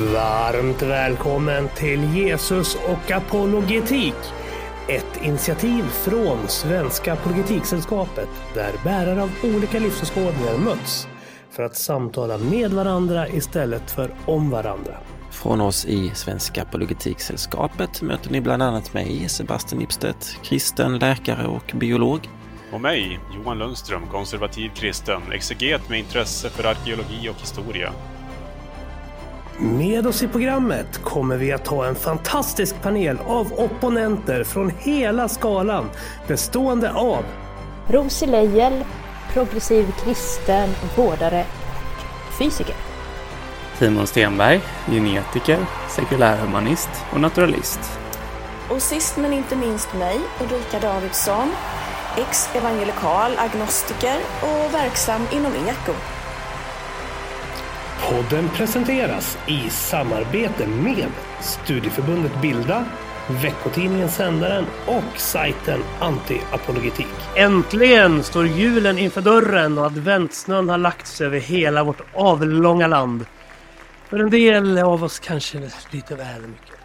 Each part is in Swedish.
Varmt välkommen till Jesus och apologetik. Ett initiativ från Svenska Apologetiksällskapet där bärare av olika livsåskådningar möts för att samtala med varandra istället för om varandra. Från oss i Svenska Apologetiksällskapet möter ni bland annat mig, Sebastian Ipstedt, kristen, läkare och biolog. Och mig, Johan Lundström, konservativ kristen, exeget med intresse för arkeologi och historia. Med oss i programmet kommer vi att ha en fantastisk panel av opponenter från hela skalan bestående av Rosie Leijel, progressiv kristen, vårdare och fysiker. Timon Stenberg, genetiker, sekulärhumanist och naturalist. Och sist men inte minst mig, Ulrika Davidsson, ex-evangelikal agnostiker och verksam inom eko. Podden presenteras i samarbete med Studieförbundet Bilda, veckotidningen Sändaren och sajten Antiapologetik. Äntligen står julen inför dörren och adventssnön har lagt sig över hela vårt avlånga land. För en del av oss kanske lite väl mycket.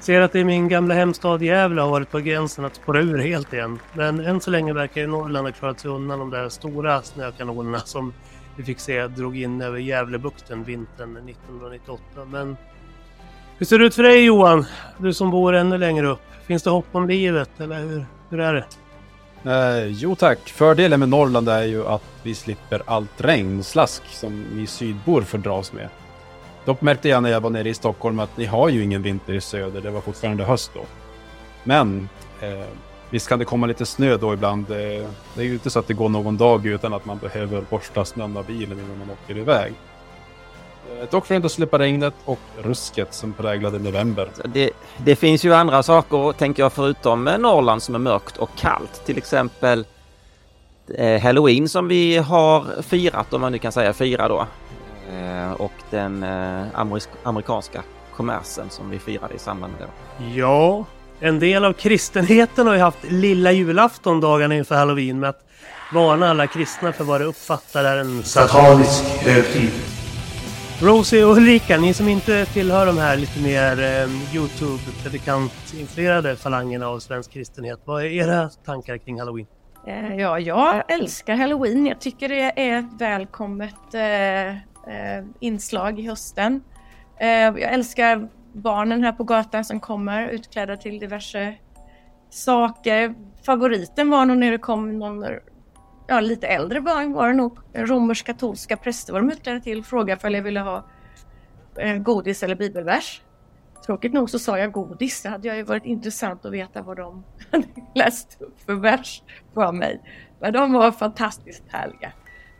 Ser att det i min gamla hemstad Gävle har varit på gränsen att spåra ur helt igen. Men än så länge verkar ju Norrland ha klarat sig undan de där stora snökanonerna som vi fick se drog in över Gävlebukten vintern 1998. Men hur ser det ut för dig Johan? Du som bor ännu längre upp. Finns det hopp om livet eller hur, hur är det? Eh, jo tack. Fördelen med Norrland är ju att vi slipper allt regn och slask som vi sydbor fördras med. Dock märkte jag när jag var nere i Stockholm att ni har ju ingen vinter i söder. Det var fortfarande höst då. Men eh, visst kan det komma lite snö då ibland. Eh, det är ju inte så att det går någon dag utan att man behöver borsta snön av bilen innan man åker iväg. Eh, dock får det inte släppa regnet och rusket som präglade november. Det, det finns ju andra saker, tänker jag, förutom Norrland som är mörkt och kallt. Till exempel eh, Halloween som vi har firat, om man nu kan säga fira då. Eh, och den eh, amerik amerikanska kommersen som vi firade i samband med det. Ja, en del av kristenheten har ju haft lilla julafton dagarna inför halloween med att varna alla kristna för vad de uppfattar är en satanisk högtid. Rosie och Ulrika, ni som inte tillhör de här lite mer eh, Youtube-predikantinfluerade falangerna av svensk kristenhet. Vad är era tankar kring halloween? Eh, ja, jag älskar halloween. Jag tycker det är ett välkommet eh, eh, inslag i hösten. Eh, jag älskar barnen här på gatan som kommer utklädda till diverse saker. Favoriten var nog när det kom någon ja, lite äldre barn var det nog. Romersk-katolska präster var de utklädda till. Frågade om jag ville ha eh, godis eller bibelvers. Tråkigt nog så sa jag godis. Det hade ju varit intressant att veta vad de hade läst upp för vers för mig. Men de var fantastiskt härliga.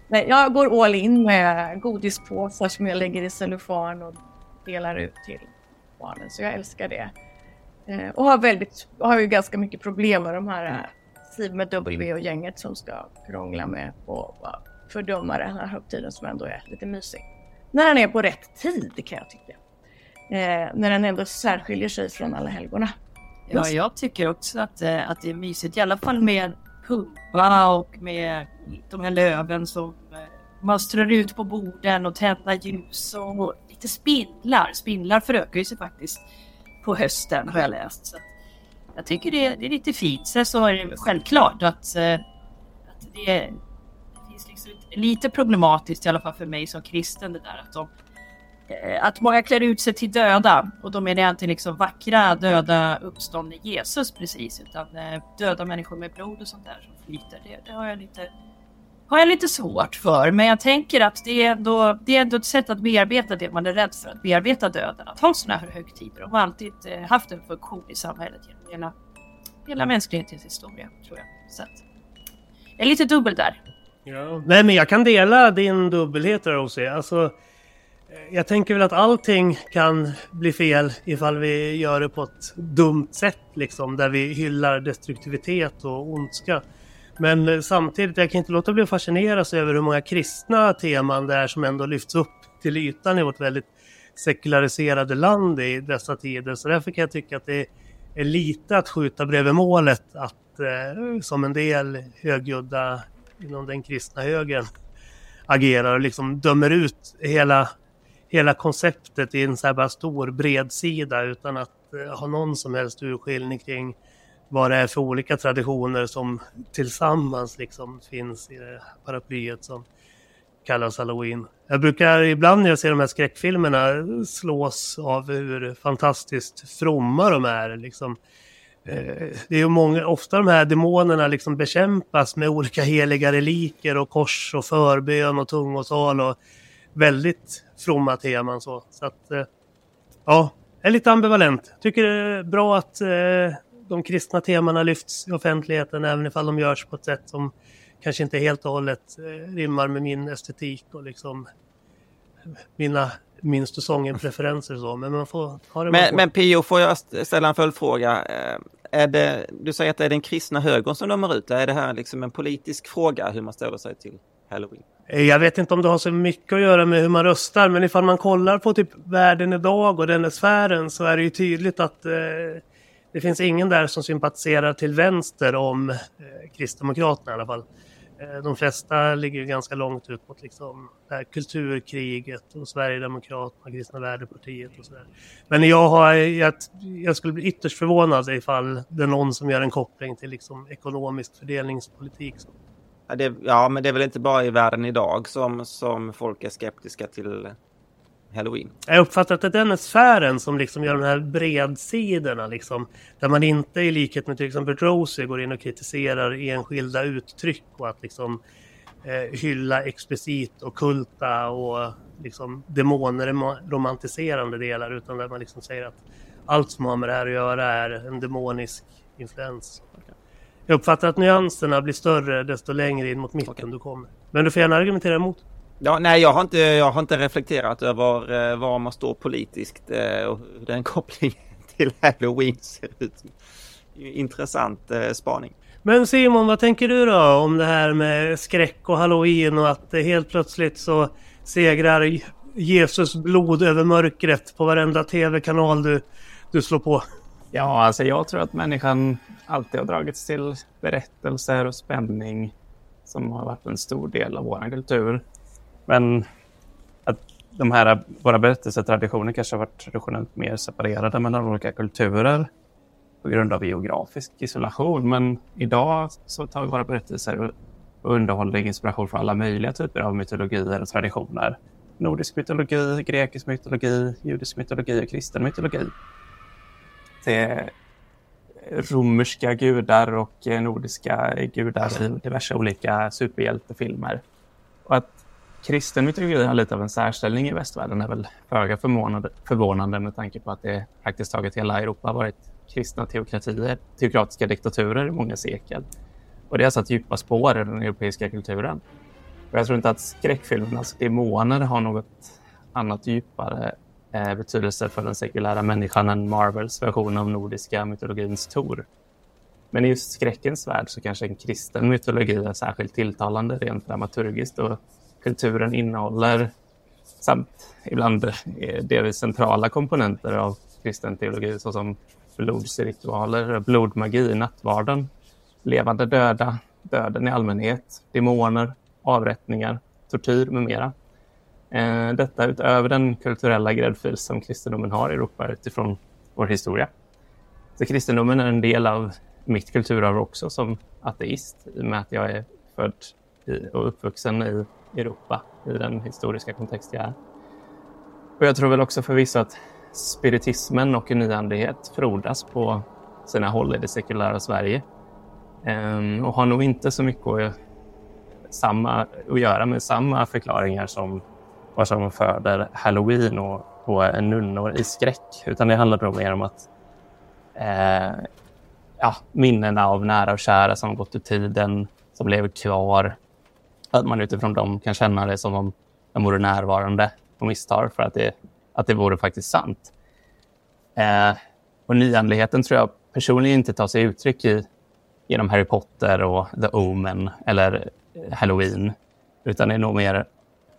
Nej, jag går all in med godispåsar som jag lägger i cellofan och delar ut till barnen. Så jag älskar det. Eh, och har, väldigt, har ju ganska mycket problem med de här eh, Siv med W och gänget som ska krångla med och fördöma den här högtiden som ändå är lite mysig. När den är på rätt tid kan jag tycka. Eh, när den ändå särskiljer sig från alla helgorna. Ja, jag tycker också att, eh, att det är mysigt, i alla fall med pumpa och med de här löven som eh, man strör ut på borden och tända ljus och lite spindlar. Spindlar förökar ju sig faktiskt på hösten har jag läst. Så jag tycker det, det är lite fint. Sen så är det självklart att, eh, att det, det finns liksom lite problematiskt i alla fall för mig som kristen det där att de eh, att många klär ut sig till döda och då menar jag inte liksom vackra döda uppståndne Jesus precis utan eh, döda människor med blod och sånt där som flyter. Det, det har jag lite har jag lite svårt för, men jag tänker att det är, ändå, det är ändå ett sätt att bearbeta det man är rädd för, att bearbeta döden. Att ha sådana här högtider. De har alltid eh, haft en funktion i samhället genom hela, hela mänsklighetens historia, tror jag. Så att, jag är lite dubbel där. Ja. Nej, men jag kan dela din dubbelhet Rosie. Alltså, eh, jag tänker väl att allting kan bli fel ifall vi gör det på ett dumt sätt, liksom, där vi hyllar destruktivitet och ondska. Men eh, samtidigt, jag kan inte låta bli att fascineras över hur många kristna teman det är som ändå lyfts upp till ytan i vårt väldigt sekulariserade land i dessa tider. Så därför kan jag tycka att det är lite att skjuta bredvid målet att eh, som en del högljudda inom den kristna högern agerar och liksom dömer ut hela, hela konceptet i en så här bara stor bredsida utan att eh, ha någon som helst urskiljning kring vad det är för olika traditioner som tillsammans liksom finns i det paraplyet som kallas halloween. Jag brukar ibland när jag ser de här skräckfilmerna slås av hur fantastiskt fromma de är. Liksom. Eh, det är ju många, ofta de här demonerna liksom bekämpas med olika heliga reliker och kors och förbön och tungotal och väldigt fromma teman så. så att, eh, ja, jag är lite ambivalent. Tycker det är bra att eh, de kristna temana lyfts i offentligheten även ifall de görs på ett sätt som kanske inte helt och hållet eh, rimmar med min estetik och liksom mina minst säsongen-preferenser så. Men man får ha det Men, men Pio, får jag ställa en följdfråga? Eh, är det, du säger att det är den kristna högern som dömer ut Är det här liksom en politisk fråga hur man ställer sig till Halloween? Eh, jag vet inte om det har så mycket att göra med hur man röstar, men ifall man kollar på typ världen idag och den sfären så är det ju tydligt att eh, det finns ingen där som sympatiserar till vänster om eh, Kristdemokraterna i alla fall. Eh, de flesta ligger ju ganska långt ut mot liksom det här kulturkriget och Sverigedemokraterna, Kristna Värdepartiet och sådär. Men jag, har, jag, jag skulle bli ytterst förvånad ifall det är någon som gör en koppling till liksom ekonomisk fördelningspolitik. Ja, det, ja, men det är väl inte bara i världen idag som, som folk är skeptiska till Halloween. Jag uppfattar att det är den sfären som liksom gör de här bredsidorna liksom. Där man inte i likhet med till exempel Rosie går in och kritiserar enskilda uttryck och att liksom eh, hylla explicit och kulta och liksom demoner romantiserande delar utan där man liksom säger att allt som har med det här att göra är en demonisk influens. Jag uppfattar att nyanserna blir större desto längre in mot mitten okay. du kommer. Men du får gärna argumentera emot. Ja, nej, jag har inte, jag har inte reflekterat över eh, var man står politiskt eh, och hur den kopplingen till Halloween ser ut. Intressant eh, spaning. Men Simon, vad tänker du då om det här med skräck och halloween och att helt plötsligt så segrar Jesus blod över mörkret på varenda tv-kanal du, du slår på? Ja, alltså jag tror att människan alltid har dragits till berättelser och spänning som har varit en stor del av vår kultur. Men att de här, våra berättelsetraditioner kanske har varit traditionellt mer separerade mellan olika kulturer på grund av geografisk isolation. Men idag så tar vi våra berättelser och underhållning inspiration från alla möjliga typer av mytologier och traditioner. Nordisk mytologi, grekisk mytologi, judisk mytologi och kristen mytologi. Det är romerska gudar och nordiska gudar i diverse olika superhjältefilmer. Och att kristen mytologi har lite av en särställning i västvärlden är väl föga förvånande, förvånande med tanke på att det praktiskt taget hela Europa har varit kristna teokratier, teokratiska diktaturer i många sekel. Och det har satt djupa spår i den europeiska kulturen. Och jag tror inte att skräckfilmernas demoner har något annat djupare eh, betydelse för den sekulära människan än Marvels version av nordiska mytologins Tor. Men i just skräckens värld så kanske en kristen mytologi är särskilt tilltalande rent dramaturgiskt och kulturen innehåller samt ibland delvis centrala komponenter av kristen teologi såsom blodsritualer, blodmagi, nattvarden, levande döda, döden i allmänhet, demoner, avrättningar, tortyr med mera. Eh, detta utöver den kulturella gräddfil som kristendomen har i Europa utifrån vår historia. Så kristendomen är en del av mitt kulturarv också som ateist i och med att jag är född och uppvuxen i Europa i den historiska kontext jag är. Och jag tror väl också förvisso att spiritismen och nyandlighet frodas på sina håll i det sekulära Sverige. Ehm, och har nog inte så mycket att, samma, att göra med samma förklaringar som vad som föder halloween och, och nunnor i skräck. Utan det handlar nog mer om att eh, ja, minnena av nära och kära som gått ur tiden, som lever kvar, att man utifrån dem kan känna det som om de vore närvarande och misstar för att det, att det vore faktiskt sant. Eh, och nyandligheten tror jag personligen inte tar sig uttryck i genom Harry Potter och The Omen eller eh, Halloween, utan det är nog mer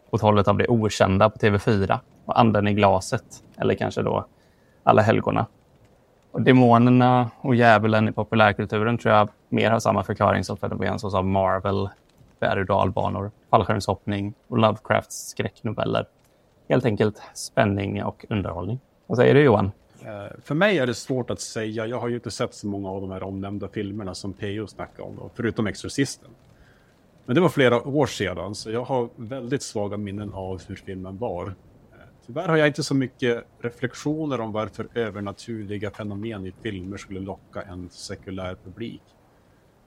åt hållet av det okända på TV4 och anden i glaset eller kanske då alla helgona. Och demonerna och djävulen i populärkulturen tror jag mer har samma förklaring som fenomen som Marvel berg och dalbanor, fallskärmshoppning och Lovecrafts skräcknoveller. helt enkelt spänning och underhållning. Vad säger du Johan? Eh, för mig är det svårt att säga. Jag har ju inte sett så många av de här omnämnda filmerna som P.O. snackade om, då, förutom Exorcisten. Men det var flera år sedan, så jag har väldigt svaga minnen av hur filmen var. Eh, tyvärr har jag inte så mycket reflektioner om varför övernaturliga fenomen i filmer skulle locka en sekulär publik.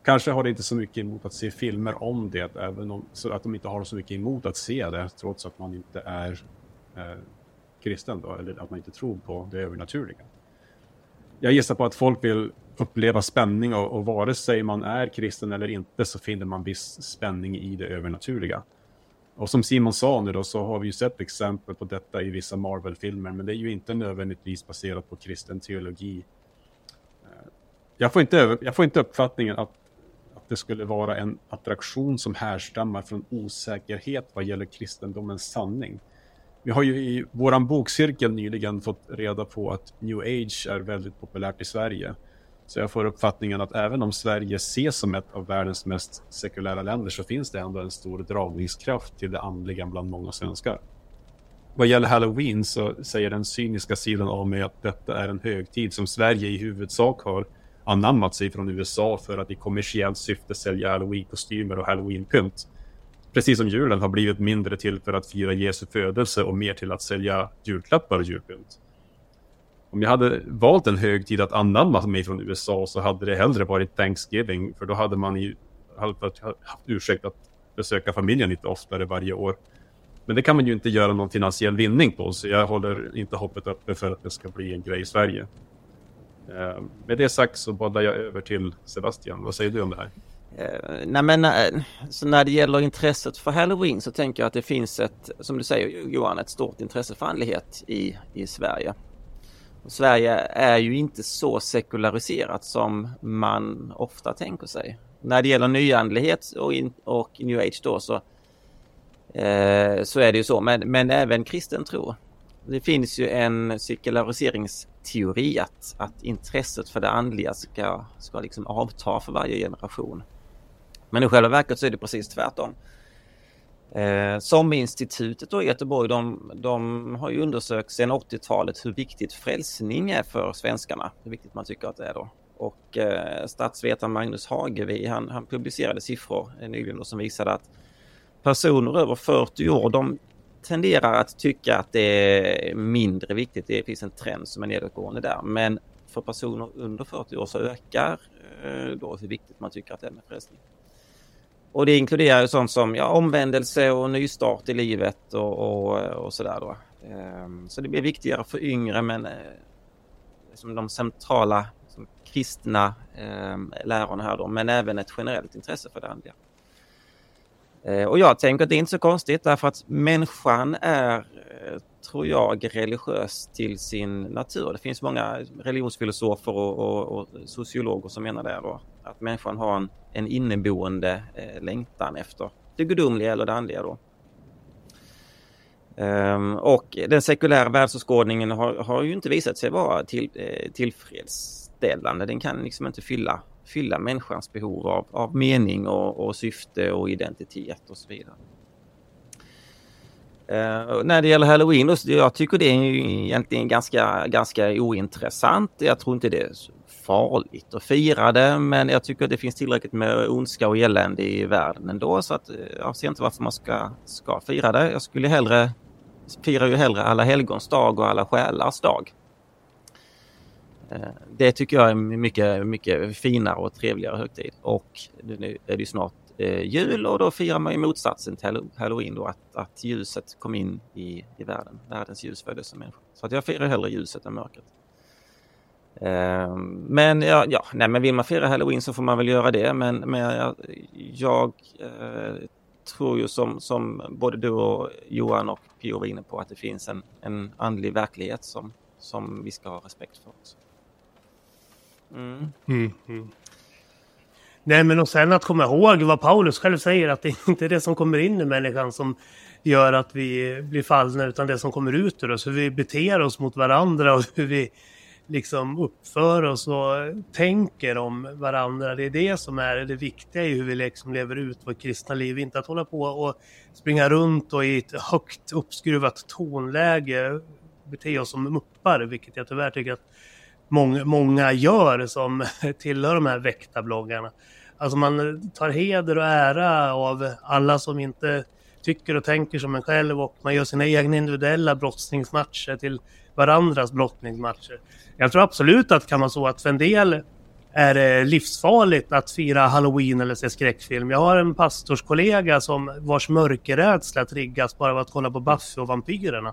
Kanske har det inte så mycket emot att se filmer om det, även om, så att de inte har så mycket emot att se det, trots att man inte är eh, kristen då, eller att man inte tror på det övernaturliga. Jag gissar på att folk vill uppleva spänning och, och vare sig man är kristen eller inte så finner man viss spänning i det övernaturliga. Och som Simon sa nu då så har vi ju sett exempel på detta i vissa Marvel-filmer men det är ju inte nödvändigtvis baserat på kristen teologi. Eh, jag får inte, jag får inte uppfattningen att det skulle vara en attraktion som härstammar från osäkerhet vad gäller kristendomens sanning. Vi har ju i våran bokcirkel nyligen fått reda på att new age är väldigt populärt i Sverige. Så jag får uppfattningen att även om Sverige ses som ett av världens mest sekulära länder så finns det ändå en stor dragningskraft till det andliga bland många svenskar. Vad gäller Halloween så säger den cyniska sidan av mig att detta är en högtid som Sverige i huvudsak har anammat sig från USA för att i kommersiellt syfte sälja halloween-kostymer och halloween-pynt. Precis som julen har blivit mindre till för att fira Jesu födelse och mer till att sälja julklappar och julpynt. Om jag hade valt en högtid att anamma mig från USA så hade det hellre varit Thanksgiving för då hade man ju haft ursäkt att besöka familjen lite oftare varje år. Men det kan man ju inte göra någon finansiell vinning på så jag håller inte hoppet uppe för att det ska bli en grej i Sverige. Eh, med det sagt så bollar jag över till Sebastian. Vad säger du om det här? Eh, nej men eh, så när det gäller intresset för Halloween så tänker jag att det finns ett, som du säger Johan, ett stort intresse för andlighet i, i Sverige. Och Sverige är ju inte så sekulariserat som man ofta tänker sig. När det gäller nyandlighet och, in, och new age då så, eh, så är det ju så, men, men även kristen tro. Det finns ju en teori att, att intresset för det andliga ska, ska liksom avta för varje generation. Men i själva verket så är det precis tvärtom. Eh, som institutet då i Göteborg, de, de har ju undersökt sedan 80-talet hur viktigt frälsning är för svenskarna. Hur viktigt man tycker att det är då. Och eh, statsvetaren Magnus Hagevi, han, han publicerade siffror eh, nyligen då, som visade att personer över 40 år, de tenderar att tycka att det är mindre viktigt. Det finns en trend som är nedåtgående där. Men för personer under 40 år så ökar eh, då hur viktigt man tycker att det är med frälsning. Och det inkluderar ju sånt som ja, omvändelse och nystart i livet och, och, och sådär då. Ehm, så det blir viktigare för yngre men eh, som de centrala som kristna ehm, lärarna här då, men även ett generellt intresse för det andliga. Eh, och jag tänker att det är inte så konstigt därför att människan är, eh, tror jag, religiös till sin natur. Det finns många religionsfilosofer och, och, och sociologer som menar det då. Att människan har en, en inneboende eh, längtan efter det gudomliga eller det andliga då. Ehm, och den sekulära världsåskådningen har, har ju inte visat sig vara till, eh, tillfredsställande. Den kan liksom inte fylla, fylla människans behov av, av mening och, och syfte och identitet och så vidare. Uh, när det gäller halloween, då, jag tycker det är egentligen ganska, ganska ointressant. Jag tror inte det är farligt att fira det, men jag tycker det finns tillräckligt med ondska och elände i världen ändå så att eh, jag ser inte varför man ska, ska fira det. Jag skulle hellre, firar ju hellre alla helgons dag och alla själars dag. Eh, det tycker jag är mycket, mycket finare och trevligare högtid. Och nu är det ju snart eh, jul och då firar man ju motsatsen till halloween då, att, att ljuset kom in i, i världen. Världens ljus föddes som människa. Så att jag firar hellre ljuset än mörkret. Eh, men ja, ja nej, men vill man fira halloween så får man väl göra det. Men, men jag, jag eh, tror ju som, som både du och Johan och Pio var inne på att det finns en, en andlig verklighet som, som vi ska ha respekt för. Också. Mm. Mm, mm. Nej, men och sen att komma ihåg vad Paulus själv säger, att det är inte det som kommer in i människan som gör att vi blir fallna, utan det som kommer ut ur oss, hur vi beter oss mot varandra och hur vi liksom uppför oss och tänker om varandra. Det är det som är det viktiga i hur vi liksom lever ut vårt kristna liv. Inte att hålla på och springa runt och i ett högt uppskruvat tonläge bete oss som muppar, vilket jag tyvärr tycker att många, många gör som tillhör de här väktarbloggarna. Alltså man tar heder och ära av alla som inte tycker och tänker som en själv och man gör sina egna individuella brottningsmatcher till varandras brottningsmatcher. Jag tror absolut att kan vara så att för en del är det livsfarligt att fira halloween eller se skräckfilm. Jag har en pastorskollega som vars mörkerrädsla triggas bara av att kolla på Buffy och vampyrerna.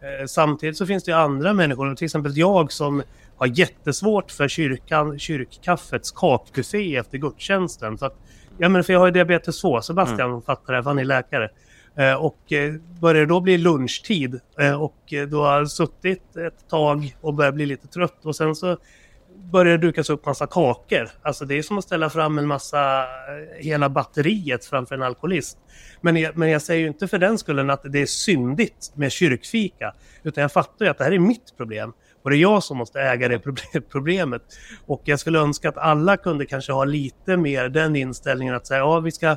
Eh, samtidigt så finns det andra människor, till exempel jag som har jättesvårt för kyrkan, kyrkkaffets kakbuffé efter gudstjänsten. Så att, ja men för jag har ju diabetes 2, Sebastian mm. fattar det, för han är läkare. Eh, och eh, börjar det då bli lunchtid och då har jag suttit ett tag och börjar bli lite trött och sen så börjar det dukas upp massa kakor. Alltså det är som att ställa fram en massa, eh, hela batteriet framför en alkoholist. Men jag, men jag säger ju inte för den skullen att det är syndigt med kyrkfika. Utan jag fattar ju att det här är mitt problem. Och det är jag som måste äga det problemet. Och jag skulle önska att alla kunde kanske ha lite mer den inställningen att säga ja vi ska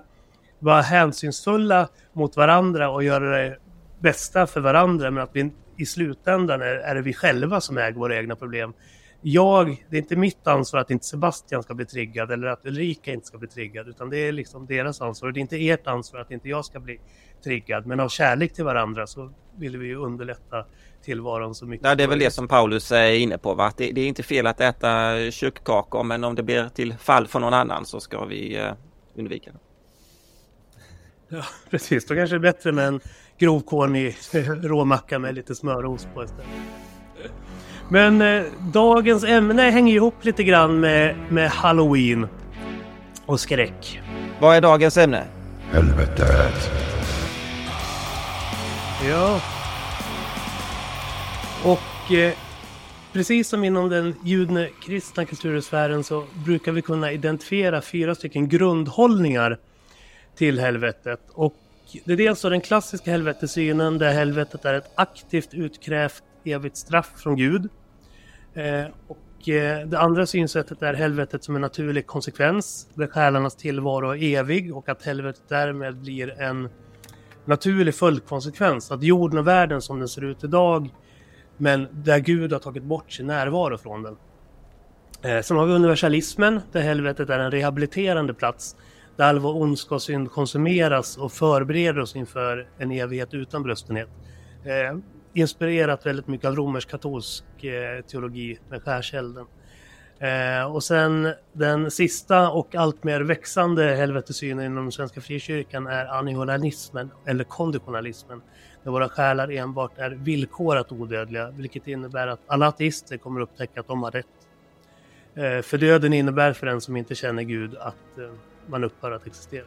vara hänsynsfulla mot varandra och göra det bästa för varandra men att vi i slutändan är, är det vi själva som äger våra egna problem. Jag, det är inte mitt ansvar att inte Sebastian ska bli triggad eller att Ulrika inte ska bli triggad utan det är liksom deras ansvar. Det är inte ert ansvar att inte jag ska bli triggad men av kärlek till varandra så vill vi ju underlätta tillvaron så mycket. Ja, det är väl det som Paulus är inne på. Va? Det, det är inte fel att äta kökkkakor men om det blir till fall för någon annan så ska vi uh, undvika det. Ja, precis. Då kanske det är bättre med en grovkornig råmacka med lite smörost på istället. Men eh, dagens ämne hänger ihop lite grann med, med Halloween och skräck. Vad är dagens ämne? Helvetet. Ja. Och eh, precis som inom den judekristna kultursfären så brukar vi kunna identifiera fyra stycken grundhållningar till helvetet. Och det är dels den klassiska helvetesynen där helvetet är ett aktivt utkrävt evigt straff från Gud. Eh, och eh, det andra synsättet är helvetet som en naturlig konsekvens där själarnas tillvaro är evig och att helvetet därmed blir en naturlig följdkonsekvens. Att jorden och världen som den ser ut idag men där Gud har tagit bort sin närvaro från den. Eh, sen har vi universalismen där helvetet är en rehabiliterande plats där all vår ondska och synd konsumeras och förbereder oss inför en evighet utan bröstenhet. Inspirerat väldigt mycket av romersk-katolsk eh, teologi med skärselden. Eh, och sen den sista och allt mer växande helvetesynen inom Svenska frikyrkan är aniholanismen eller konditionalismen. Där våra själar enbart är villkorat odödliga, vilket innebär att alla ateister kommer upptäcka att de har rätt. Eh, för döden innebär för den som inte känner Gud att eh, man upphör att existera.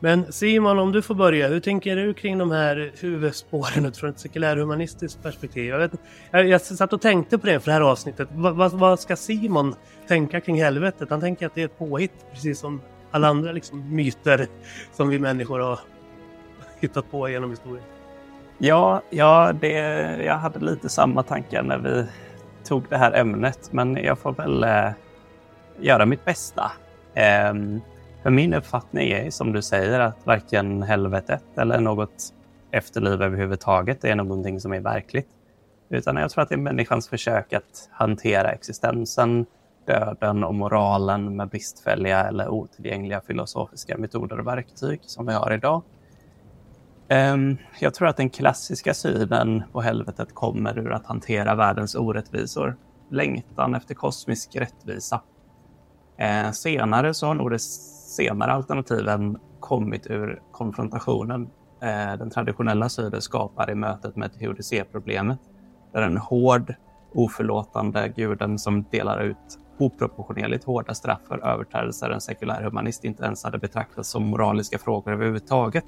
Men Simon, om du får börja, hur tänker du kring de här huvudspåren utifrån ett sekulärhumanistiskt perspektiv? Jag, vet, jag, jag satt och tänkte på det för det här avsnittet. Va, va, vad ska Simon tänka kring helvetet? Han tänker att det är ett påhitt, precis som alla andra liksom, myter som vi människor har hittat på genom historien. Ja, ja det, jag hade lite samma tankar när vi tog det här ämnet, men jag får väl eh, göra mitt bästa. Eh, för min uppfattning är som du säger att varken helvetet eller något efterliv överhuvudtaget är någonting som är verkligt. Utan jag tror att det är människans försök att hantera existensen, döden och moralen med bristfälliga eller otillgängliga filosofiska metoder och verktyg som vi har idag. Ehm, jag tror att den klassiska synen på helvetet kommer ur att hantera världens orättvisor, längtan efter kosmisk rättvisa ehm, senare så har nog det senare alternativen kommit ur konfrontationen eh, den traditionella synen skapar i mötet med teodicéproblemet. Där en hård, oförlåtande guden som delar ut oproportionerligt hårda straff för överträdelser en sekulär humanist inte ens hade betraktat som moraliska frågor överhuvudtaget.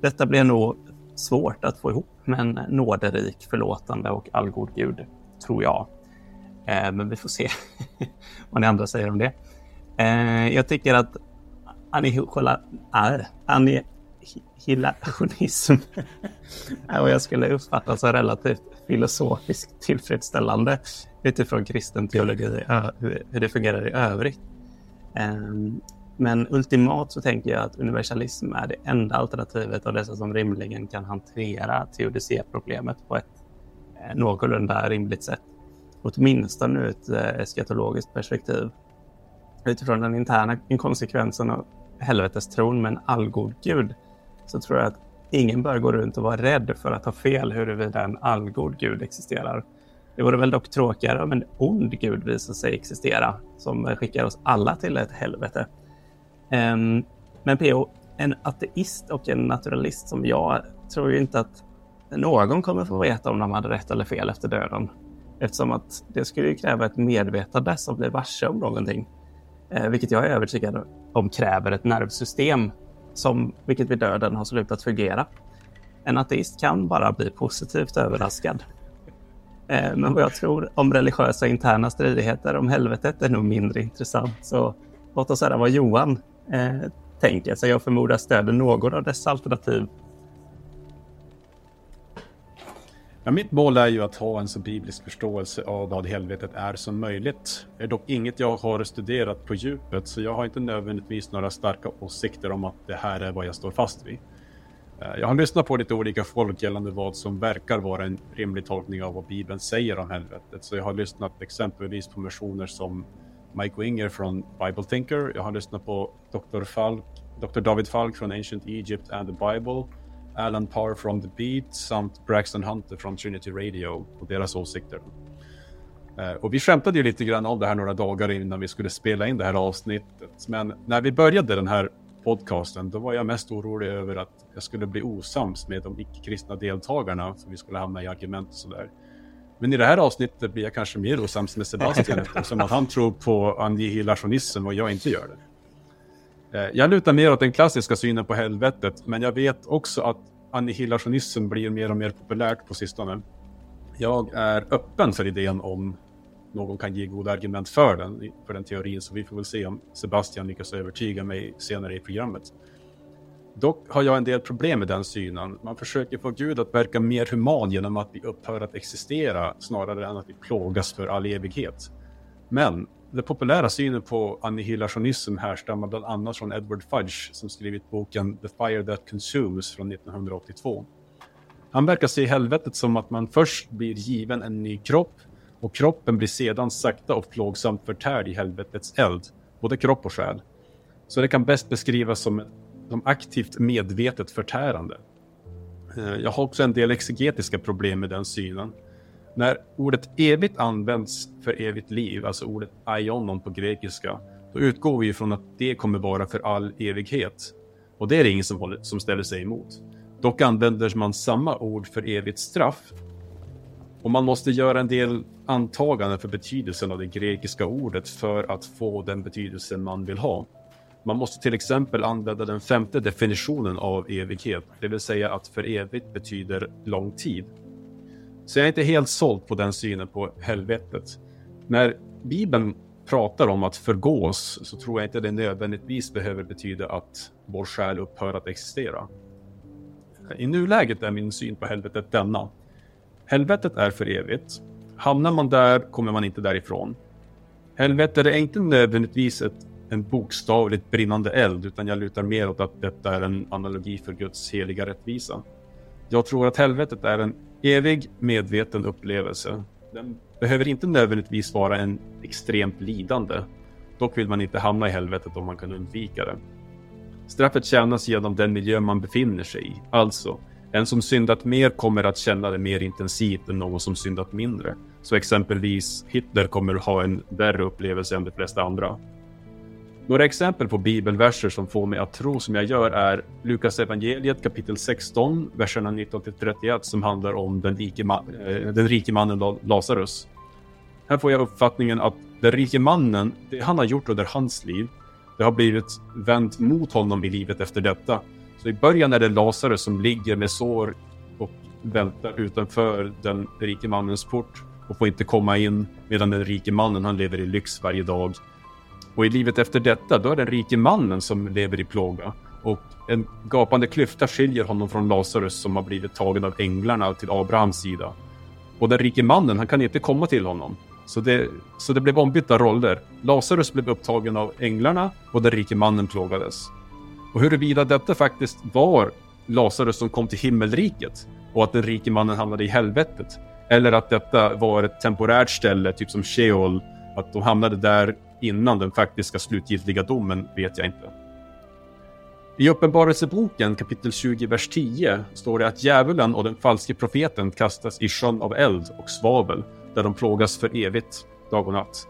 Detta blir nog svårt att få ihop med en nåderik, förlåtande och allgod gud, tror jag. Eh, men vi får se vad ni andra säger om det. Eh, jag tycker att annihilationism och jag skulle uppfatta som relativt filosofiskt tillfredsställande utifrån kristen teologi, hur det fungerar i övrigt. Ehm, men ultimat så tänker jag att universalism är det enda alternativet av dessa som rimligen kan hantera teodicéproblemet på ett eh, någorlunda rimligt sätt. Åtminstone ur ett eh, eskatologiskt perspektiv. Utifrån den interna inkonsekvensen helvetestron med en allgod gud så tror jag att ingen bör gå runt och vara rädd för att ha fel huruvida en allgod gud existerar. Det vore väl dock tråkigare om en ond gud visar sig existera som skickar oss alla till ett helvete. Ehm, men PO, en ateist och en naturalist som jag tror ju inte att någon kommer få veta om de hade rätt eller fel efter döden. Eftersom att det skulle kräva ett medvetande som blir varse om någonting. Eh, vilket jag är övertygad de kräver ett nervsystem som, vilket vid döden har slutat fungera. En ateist kan bara bli positivt överraskad. Eh, men vad jag tror om religiösa interna stridigheter om helvetet är nog mindre intressant. Så låt oss höra vad Johan eh, tänker. Så jag förmodar stöder någon av dessa alternativ. Ja, mitt mål är ju att ha en så biblisk förståelse av vad helvetet är som möjligt. Det är dock inget jag har studerat på djupet, så jag har inte nödvändigtvis några starka åsikter om att det här är vad jag står fast vid. Eh, jag har lyssnat på lite olika folk gällande vad som verkar vara en rimlig tolkning av vad Bibeln säger om helvetet. Så jag har lyssnat exempelvis på versioner som Mike Winger från Bible Thinker. Jag har lyssnat på Dr. Falk, Dr. David Falk från Ancient Egypt and the Bible. Alan Parr från The Beat samt Braxton Hunter från Trinity Radio och deras åsikter. Eh, och vi skämtade ju lite grann om det här några dagar innan vi skulle spela in det här avsnittet. Men när vi började den här podcasten, då var jag mest orolig över att jag skulle bli osams med de icke-kristna deltagarna, så vi skulle hamna i argument och sådär. Men i det här avsnittet blir jag kanske mer osams med Sebastian eftersom att han tror på annihilationism och jag inte gör det. Eh, jag lutar mer åt den klassiska synen på helvetet, men jag vet också att annihilationism blir mer och mer populärt på sistone. Jag är öppen för idén om någon kan ge goda argument för den, för den teorin, så vi får väl se om Sebastian lyckas övertyga mig senare i programmet. Dock har jag en del problem med den synen. Man försöker få Gud att verka mer human genom att vi upphör att existera snarare än att vi plågas för all evighet. Men den populära synen på annihilationism härstammar bland annat från Edward Fudge som skrivit boken The Fire That Consumes från 1982. Han verkar se helvetet som att man först blir given en ny kropp och kroppen blir sedan sakta och plågsamt förtärd i helvetets eld, både kropp och själ. Så det kan bäst beskrivas som, som aktivt medvetet förtärande. Eh, jag har också en del exegetiska problem med den synen. När ordet evigt används för evigt liv, alltså ordet aionon på grekiska, då utgår vi ifrån att det kommer vara för all evighet. Och det är det ingen som, håller, som ställer sig emot. Dock använder man samma ord för evigt straff. Och man måste göra en del antaganden för betydelsen av det grekiska ordet för att få den betydelsen man vill ha. Man måste till exempel använda den femte definitionen av evighet, det vill säga att för evigt betyder lång tid. Så jag är inte helt såld på den synen på helvetet. När Bibeln pratar om att förgås så tror jag inte det nödvändigtvis behöver betyda att vår själ upphör att existera. I nuläget är min syn på helvetet denna. Helvetet är för evigt. Hamnar man där kommer man inte därifrån. Helvetet är inte nödvändigtvis ett, en bokstavligt brinnande eld, utan jag lutar mer åt att detta är en analogi för Guds heliga rättvisa. Jag tror att helvetet är en evig medveten upplevelse. Den behöver inte nödvändigtvis vara en extremt lidande. Dock vill man inte hamna i helvetet om man kan undvika det. Straffet tjänas genom den miljö man befinner sig i. Alltså, en som syndat mer kommer att känna det mer intensivt än någon som syndat mindre. Så exempelvis Hitler kommer att ha en värre upplevelse än de flesta andra. Några exempel på bibelverser som får mig att tro som jag gör är Lukas evangeliet kapitel 16, verserna 19 till 31 som handlar om den rike, man, eh, den rike mannen Lazarus. Här får jag uppfattningen att den rike mannen, det han har gjort under hans liv, det har blivit vänt mot honom i livet efter detta. Så i början är det Lazarus som ligger med sår och väntar utanför den rike mannens port och får inte komma in medan den rike mannen han lever i lyx varje dag och i livet efter detta, då är det den rike mannen som lever i plåga. Och en gapande klyfta skiljer honom från Lazarus som har blivit tagen av änglarna till Abrahams sida. Och den rike mannen, han kan inte komma till honom. Så det, så det blev ombytta roller. Lazarus blev upptagen av änglarna och den rike mannen plågades. Och huruvida detta faktiskt var Lazarus som kom till himmelriket och att den rike mannen hamnade i helvetet. Eller att detta var ett temporärt ställe, typ som Sheol, att de hamnade där innan den faktiska slutgiltiga domen vet jag inte. I Uppenbarelseboken kapitel 20, vers 10 står det att djävulen och den falske profeten kastas i sjön av eld och svavel där de plågas för evigt, dag och natt.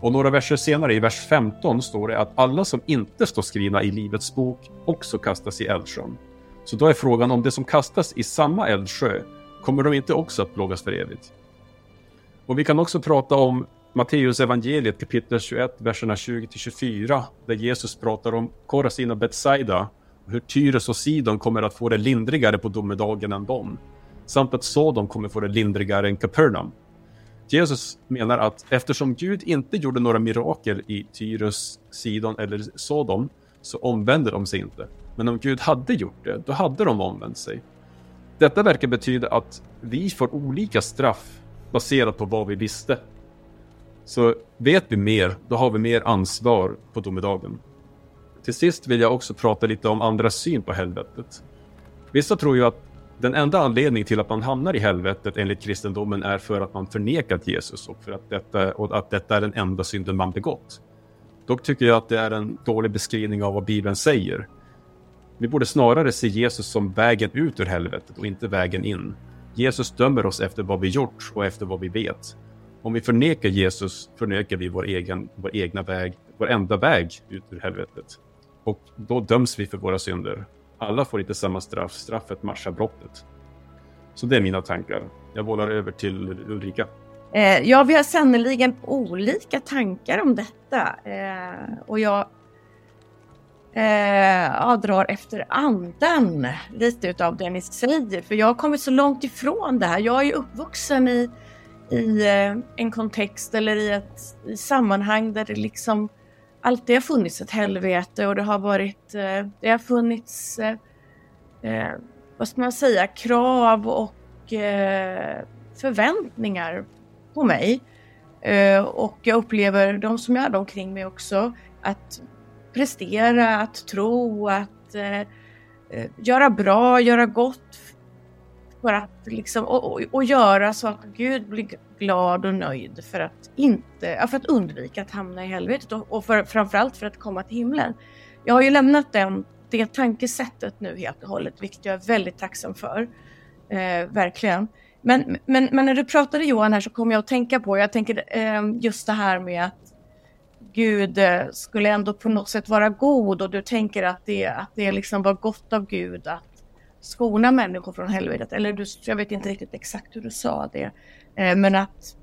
Och några verser senare i vers 15 står det att alla som inte står skrivna i Livets bok också kastas i eldsjön. Så då är frågan om det som kastas i samma eldsjö, kommer de inte också att plågas för evigt? Och vi kan också prata om Matteus evangeliet kapitel 21, verserna 20-24, där Jesus pratar om Korasin och Betsaida hur Tyres och Sidon kommer att få det lindrigare på domedagen än dem, samt att Sodom kommer få det lindrigare än Kapernaum. Jesus menar att eftersom Gud inte gjorde några mirakel i Tyres, Sidon eller Sodom så omvände de sig inte. Men om Gud hade gjort det, då hade de omvänt sig. Detta verkar betyda att vi får olika straff baserat på vad vi visste. Så vet vi mer, då har vi mer ansvar på domedagen. Till sist vill jag också prata lite om andras syn på helvetet. Vissa tror ju att den enda anledningen till att man hamnar i helvetet enligt kristendomen är för att man förnekat Jesus och, för att detta, och att detta är den enda synden man begått. Dock tycker jag att det är en dålig beskrivning av vad Bibeln säger. Vi borde snarare se Jesus som vägen ut ur helvetet och inte vägen in. Jesus dömer oss efter vad vi gjort och efter vad vi vet. Om vi förnekar Jesus förnekar vi vår, egen, vår egna väg, vår enda väg ut ur helvetet. Och då döms vi för våra synder. Alla får inte samma straff, straffet matchar brottet. Så det är mina tankar. Jag bollar över till Ulrika. Eh, ja, vi har sannerligen olika tankar om detta. Eh, och jag eh, ja, drar efter andan lite utav det ni säger. För jag har kommit så långt ifrån det här. Jag är uppvuxen i, i eh, en kontext eller i ett i sammanhang där det liksom alltid har funnits ett helvete och det har varit, eh, det har funnits, eh, vad ska man säga, krav och förväntningar på mig. Och jag upplever de som jag hade omkring mig också att prestera, att tro, att göra bra, göra gott. För att liksom, och, och, och, göra så att Gud blir glad och nöjd för att, inte, för att undvika att hamna i helvetet och, och för, framförallt för att komma till himlen. Jag har ju lämnat den, det tankesättet nu helt och hållet, vilket jag är väldigt tacksam för. Eh, verkligen. Men, men, men när du pratade Johan här så kom jag att tänka på, jag tänker eh, just det här med att Gud eh, skulle ändå på något sätt vara god och du tänker att det, att det liksom var gott av Gud att skona människor från helvetet. Eller du, jag vet inte riktigt exakt hur du sa det. Eh, men att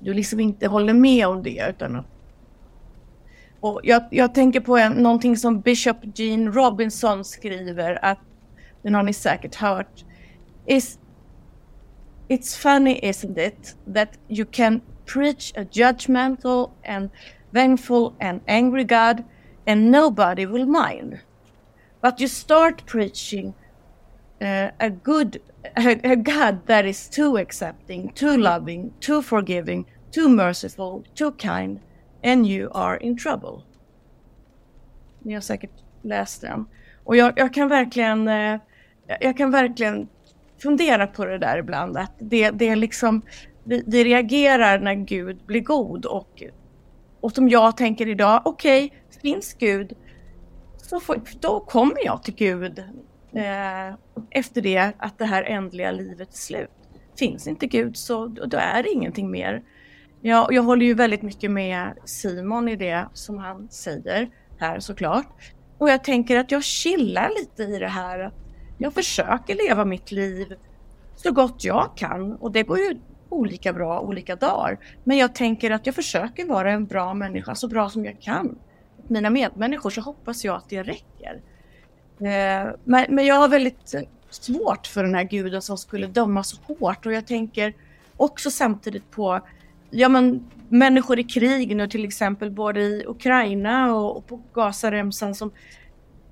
du liksom inte håller med om det utan att och jag, jag tänker på en, någonting som Bishop Gene Robinson skriver att den har ni säkert hört. Is, it's funny isn't it that you can preach a judgmental and vengeful and angry God and nobody will mind. But you start preaching uh, a good a, a God that is too accepting, too loving, too forgiving, too merciful, too kind, and you are in trouble. Ni har säkert läst den. Och jag, jag kan verkligen eh, jag kan verkligen fundera på det där ibland. Att det, det är liksom, vi, vi reagerar när Gud blir god och, och som jag tänker idag, okej, okay, finns Gud, så får, då kommer jag till Gud eh, efter det att det här ändliga livet är slut. Finns inte Gud så då är det ingenting mer. Jag, jag håller ju väldigt mycket med Simon i det som han säger här såklart. Och jag tänker att jag chillar lite i det här. Jag försöker leva mitt liv så gott jag kan och det går ju olika bra olika dagar. Men jag tänker att jag försöker vara en bra människa så bra som jag kan. Mina medmänniskor så hoppas jag att det räcker. Eh, men, men jag har väldigt svårt för den här guden som skulle döma så hårt och jag tänker också samtidigt på ja, men, människor i krig nu till exempel både i Ukraina och, och på Gazaremsan som,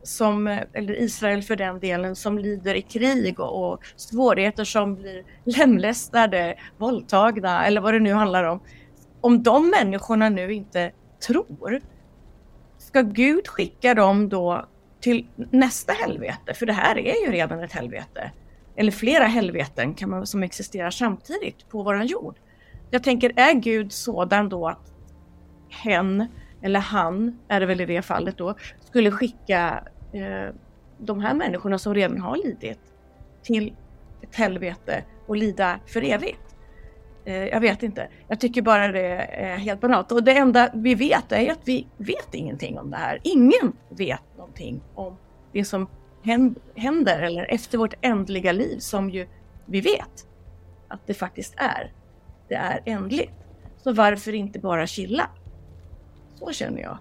som, eller Israel för den delen, som lider i krig och, och svårigheter som blir lemlästade, våldtagna eller vad det nu handlar om. Om de människorna nu inte tror, ska Gud skicka dem då till nästa helvete? För det här är ju redan ett helvete. Eller flera helveten kan man, som existerar samtidigt på våran jord. Jag tänker, är Gud sådan då att hen, eller han är det väl i det fallet då, skulle skicka eh, de här människorna som redan har lidit till ett helvete och lida för evigt. Eh, jag vet inte. Jag tycker bara det är helt banalt. Och det enda vi vet är att vi vet ingenting om det här. Ingen vet någonting om det som händer eller efter vårt ändliga liv som ju vi vet att det faktiskt är. Det är ändligt. Så varför inte bara chilla? Så känner jag.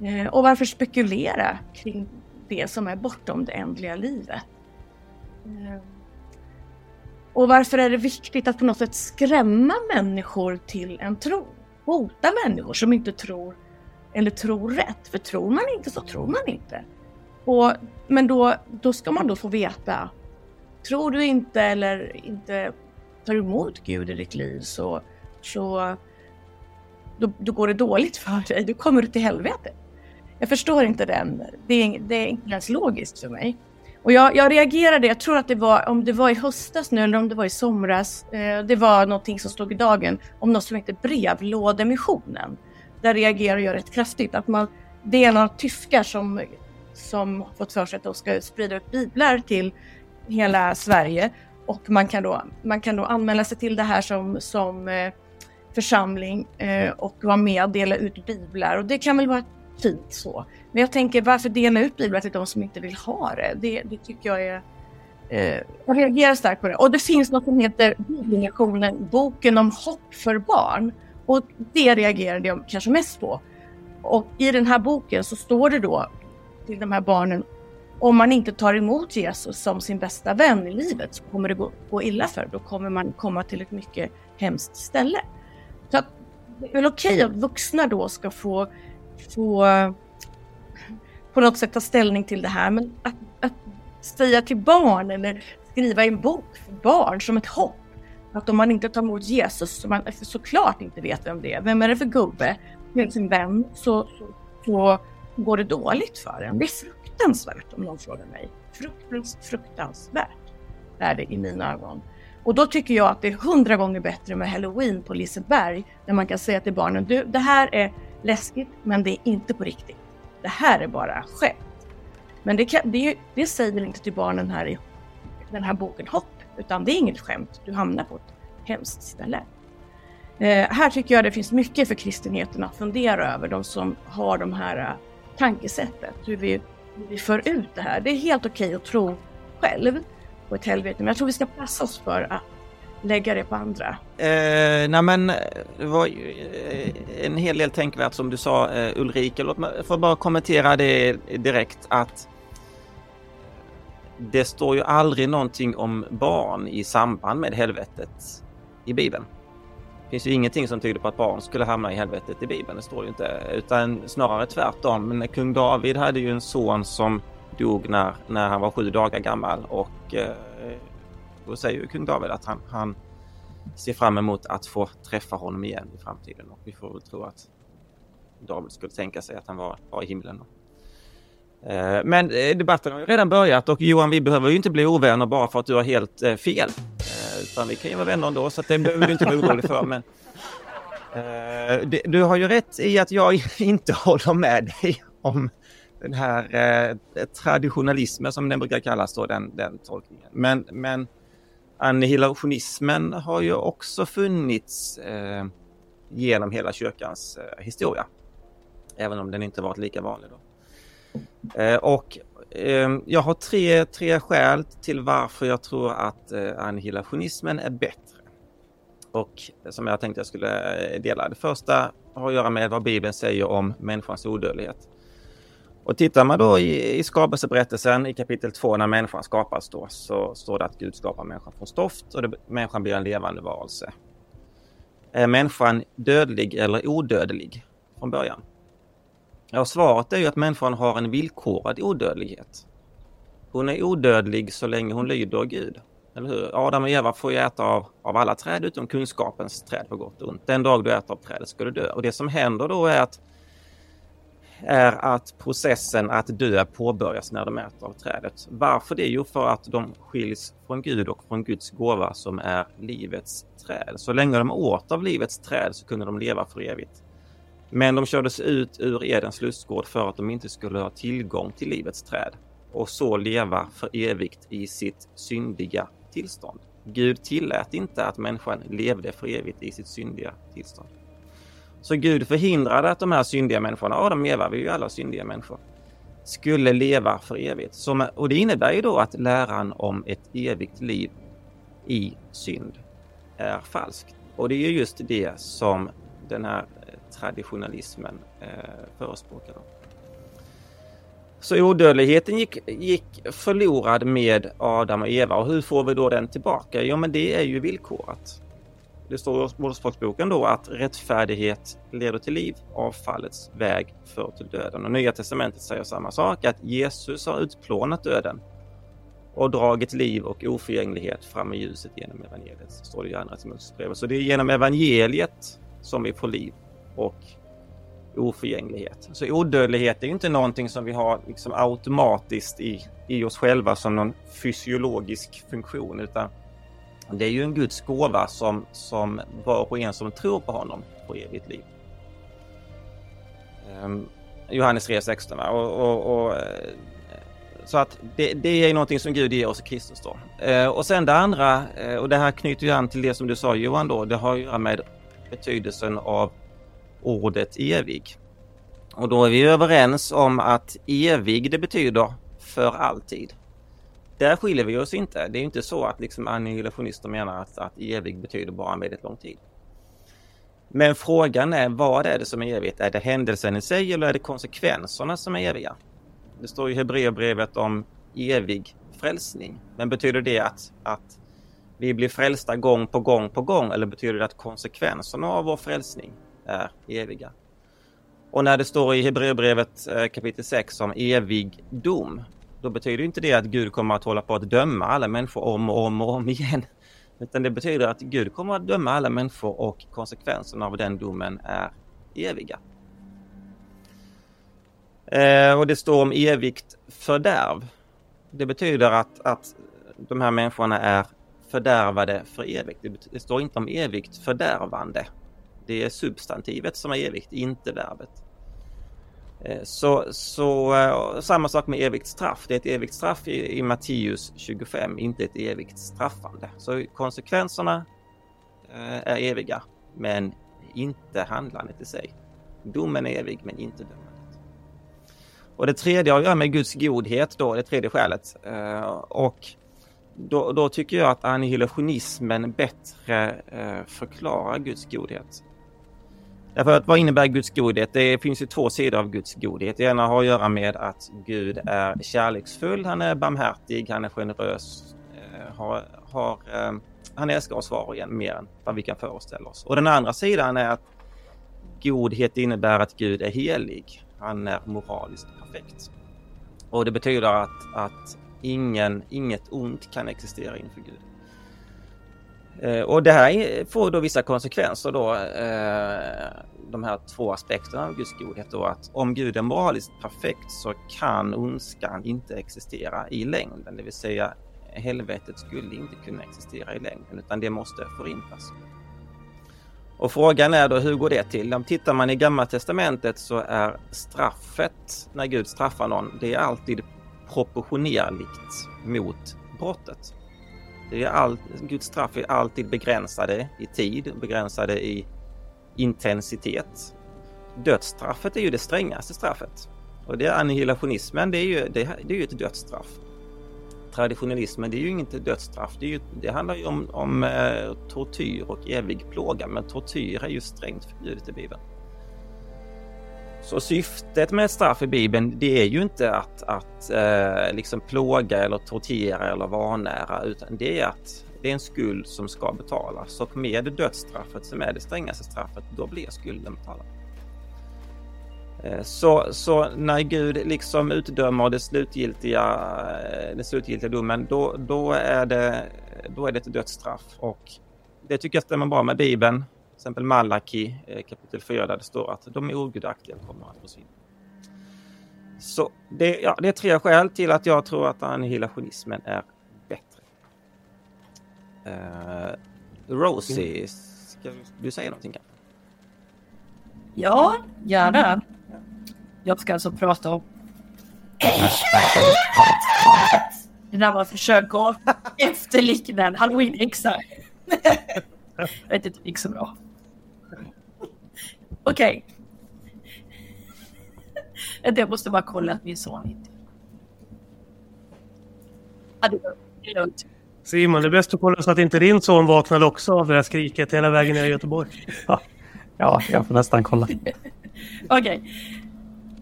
Eh, och varför spekulera kring det som är bortom det ändliga livet? Eh, och varför är det viktigt att på något sätt skrämma människor till en tro? Hota människor som inte tror eller tror rätt. För tror man inte så tror man inte. Och, men då, då ska man då få veta. Tror du inte eller inte tar emot Gud i ditt liv så, så då, då går det dåligt för dig. Då kommer du till helvetet. Jag förstår inte den. Det är, det är inte ens logiskt för mig. Och jag, jag, reagerade, jag tror att det var, om det var i höstas nu eller om det var i somras, eh, det var någonting som stod i dagen om något som heter brevlådemissionen. Där reagerar jag rätt kraftigt. Att man, det är några tyskar som, som fått för sig att de ska sprida ut biblar till hela Sverige. Och man kan då, man kan då anmäla sig till det här som, som eh, församling eh, och vara med och dela ut biblar. Och det kan väl vara fint så. Men jag tänker varför dela ut biblar till de som inte vill ha det? Det, det tycker jag är... Eh, jag reagerar starkt på det. Och det finns något som heter Bibelnationen, boken om hopp för barn. Och det reagerade jag kanske mest på. Och i den här boken så står det då till de här barnen om man inte tar emot Jesus som sin bästa vän i livet så kommer det gå, gå illa för. Då kommer man komma till ett mycket hemskt ställe. Så att, det är väl okej att vuxna då ska få, få på något sätt ta ställning till det här. Men att, att säga till barn eller skriva i en bok för barn som ett hopp. Att om man inte tar emot Jesus, som man såklart inte vet vem det är, vem är det för gubbe med sin vän, så, så, så går det dåligt för en. Det är fruktansvärt om någon frågar mig. Fruktans, fruktansvärt är det i mina ögon. Och då tycker jag att det är hundra gånger bättre med Halloween på Liseberg där man kan säga till barnen, du det här är läskigt men det är inte på riktigt. Det här är bara skämt. Men det, kan, det, det säger inte till barnen här i den här boken Hopp, utan det är inget skämt. Du hamnar på ett hemskt ställe. Eh, här tycker jag det finns mycket för kristenheten att fundera över, de som har de här uh, tankesättet, hur vi, hur vi för ut det här. Det är helt okej att tro själv på ett helvete, men jag tror vi ska passa oss för att lägga det på andra. Eh, nej men eh, det var ju eh, en hel del tänkvärt som du sa eh, Ulrika. Låt mig få bara kommentera det direkt att det står ju aldrig någonting om barn i samband med helvetet i Bibeln. Det finns ju ingenting som tyder på att barn skulle hamna i helvetet i Bibeln. Det står ju inte, utan snarare tvärtom. Men kung David hade ju en son som dog när, när han var sju dagar gammal och eh, då säger ju kung David att han, han ser fram emot att få träffa honom igen i framtiden och vi får väl tro att David skulle tänka sig att han var, var i himlen. Eh, men eh, debatten har ju redan börjat och Johan, vi behöver ju inte bli ovänner bara för att du har helt eh, fel. Eh, utan vi kan ju vara vänner ändå, så det behöver du inte vara orolig för. Men, eh, du har ju rätt i att jag inte håller med dig om den här traditionalismen som den brukar kallas då, den, den tolkningen. Men, men annihilationismen har ju också funnits eh, genom hela kyrkans eh, historia. Även om den inte varit lika vanlig. Då. Eh, och eh, jag har tre, tre skäl till varför jag tror att eh, annihilationismen är bättre. Och som jag tänkte jag skulle eh, dela. Det första har att göra med vad Bibeln säger om människans odödlighet. Och tittar man då i, i skapelseberättelsen i kapitel 2 när människan skapas då så står det att Gud skapar människan från stoft och det, människan blir en levande varelse. Är människan dödlig eller odödlig från början? Ja, svaret är ju att människan har en villkorad odödlighet. Hon är odödlig så länge hon lyder Gud. Eller hur? Adam och Eva får ju äta av, av alla träd utom kunskapens träd på gott och ont. Den dag du äter av trädet ska du dö. Och det som händer då är att är att processen att dö påbörjas när de äter av trädet. Varför det? Jo, för att de skiljs från Gud och från Guds gåva som är livets träd. Så länge de åt av livets träd så kunde de leva för evigt. Men de kördes ut ur Edens lustgård för att de inte skulle ha tillgång till livets träd och så leva för evigt i sitt syndiga tillstånd. Gud tillät inte att människan levde för evigt i sitt syndiga tillstånd. Så Gud förhindrade att de här syndiga människorna, Adam och Eva, vi är ju alla syndiga människor, skulle leva för evigt. Som, och det innebär ju då att läran om ett evigt liv i synd är falsk. Och det är ju just det som den här eh, traditionalismen eh, förespråkar. Så odödligheten gick, gick förlorad med Adam och Eva och hur får vi då den tillbaka? Jo men det är ju villkorat. Det står i Ordspråksboken då att rättfärdighet leder till liv, avfallets väg för till döden. Och Nya Testamentet säger samma sak, att Jesus har utplånat döden och dragit liv och oförgänglighet fram i ljuset genom evangeliet. Står det i Andra Timoteusbrevet. Så det är genom evangeliet som vi får liv och oförgänglighet. Så odödlighet är inte någonting som vi har liksom automatiskt i, i oss själva som någon fysiologisk funktion utan det är ju en Guds gåva som, som var och en som tror på honom får evigt liv. Um, Johannes 3.16 och, och, och, eh, så att det, det, är någonting som Gud ger oss i Kristus då. Uh, och sen det andra, uh, och det här knyter ju an till det som du sa Johan då, det har att göra med betydelsen av ordet evig. Och då är vi överens om att evig det betyder för alltid. Där skiljer vi oss inte. Det är inte så att liksom annihilationister menar att, att evig betyder bara en väldigt lång tid. Men frågan är vad är det som är evigt? Är det händelsen i sig eller är det konsekvenserna som är eviga? Det står i Hebreerbrevet om evig frälsning. Men betyder det att, att vi blir frälsta gång på gång på gång eller betyder det att konsekvenserna av vår frälsning är eviga? Och när det står i Hebreerbrevet eh, kapitel 6 om evig dom, då betyder inte det att Gud kommer att hålla på att döma alla människor om och om och om igen. Utan det betyder att Gud kommer att döma alla människor och konsekvenserna av den domen är eviga. Eh, och det står om evigt fördärv. Det betyder att, att de här människorna är fördärvade för evigt. Det, det står inte om evigt fördärvande. Det är substantivet som är evigt, inte verbet. Eh, så, så eh, samma sak med evigt straff. Det är ett evigt straff i, i Matteus 25, inte ett evigt straffande. Så konsekvenserna eh, är eviga, men inte handlandet i sig. Domen är evig, men inte dömandet. Och det tredje har att göra med Guds godhet då, det tredje skälet. Och då, då, tycker jag att annihilationismen bättre förklarar Guds godhet. Därför att vad innebär Guds godhet? Det finns ju två sidor av Guds godhet. Det ena har att göra med att Gud är kärleksfull, han är barmhärtig, han är generös, eh, har, har, eh, han älskar oss var och en mer än vad vi kan föreställa oss. Och den andra sidan är att godhet innebär att Gud är helig. Han är moraliskt perfekt. Och det betyder att, att ingen, inget ont kan existera inför Gud. Eh, och det här får då vissa konsekvenser då, eh, de här två aspekterna av Guds godhet då att om Gud är moraliskt perfekt så kan ondskan inte existera i längden, det vill säga helvetet skulle inte kunna existera i längden utan det måste förintas. Och frågan är då hur går det till? Om tittar man i Gamla Testamentet så är straffet när Gud straffar någon, det är alltid proportionerligt mot brottet. Det är all, Guds straff är alltid begränsade i tid, begränsade i intensitet. Dödsstraffet är ju det strängaste straffet. Och det är annihilationismen, det är ju, det, det är ju ett dödsstraff. Traditionalismen, det är ju inget dödsstraff. Det, är ju, det handlar ju om, om eh, tortyr och evig plåga, men tortyr är ju strängt förbjudet i Bibeln. Så syftet med ett straff i Bibeln, det är ju inte att, att eh, liksom plåga eller tortera eller vanära, utan det är att det är en skuld som ska betalas. Och med dödsstraffet som är det strängaste straffet, då blir skulden betalad. Eh, så, så när Gud liksom utdömer det slutgiltiga, eh, den slutgiltiga domen, då, då, är det, då är det ett dödsstraff. Och det tycker jag stämmer bra med Bibeln. Till exempel Malaki eh, kapitel 4 där det står att de ogudaktiga kommer att försvinna. Så det, ja, det är tre skäl till att jag tror att annihilationismen är bättre. Uh, Rosie, ska du säga någonting? kanske? Ja, gärna. Jag ska alltså prata om... Det där var ett försök att efterlikna en halloween-häxa. Jag vet inte, det gick så bra. Okej. Jag måste bara kolla att min son inte... Ja, det är lugnt. Simon, det är bäst att kolla så att inte din son vaknade också av det där skriket hela vägen ner i Göteborg. Ja, jag får nästan kolla. Okej.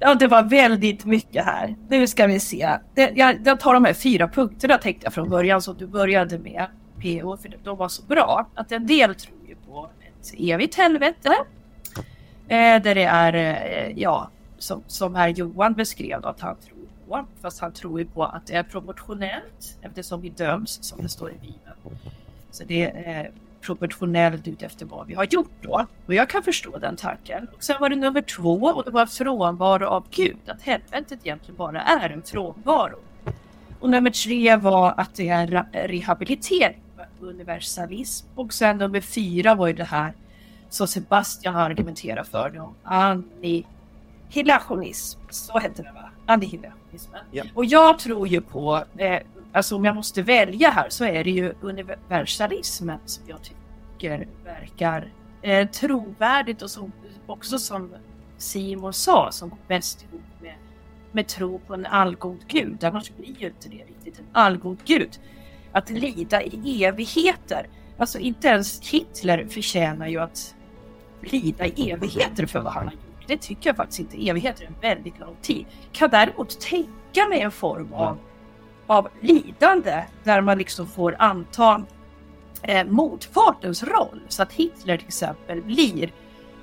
Ja, det var väldigt mycket här. Nu ska vi se. Det, jag, jag tar de här fyra punkterna tänkte jag från början som du började med. PO, för de var så bra. Att en del tror ju på ett evigt helvete. Eh, där det är, eh, ja, som, som här Johan beskrev då, att han tror på. Fast han tror ju på att det är proportionellt eftersom vi döms som det står i Bibeln. Så det är proportionellt utefter vad vi har gjort då. Och jag kan förstå den tanken. Och sen var det nummer två och det var frånvaro av Gud. Att helvetet egentligen bara är en frånvaro. Och nummer tre var att det är rehabilitering, universalism. Och sen nummer fyra var ju det här som Sebastian har argumenterat för. Då, annihilationism. Så hette det va? Annihilationismen. Ja. Och jag tror ju på, eh, alltså om jag måste välja här så är det ju universalismen som jag tycker verkar eh, trovärdigt och som, också som Simon sa, som går bäst ihop med, med tro på en allgod gud. Annars blir ju inte det riktigt en allgod gud. Att lida i evigheter. Alltså inte ens Hitler förtjänar ju att lida i evigheter för vad han har gjort. Det tycker jag faktiskt inte. Evigheter är en väldigt lång tid. Kan däremot tänka mig en form av, av lidande där man liksom får anta eh, motpartens roll. Så att Hitler till exempel blir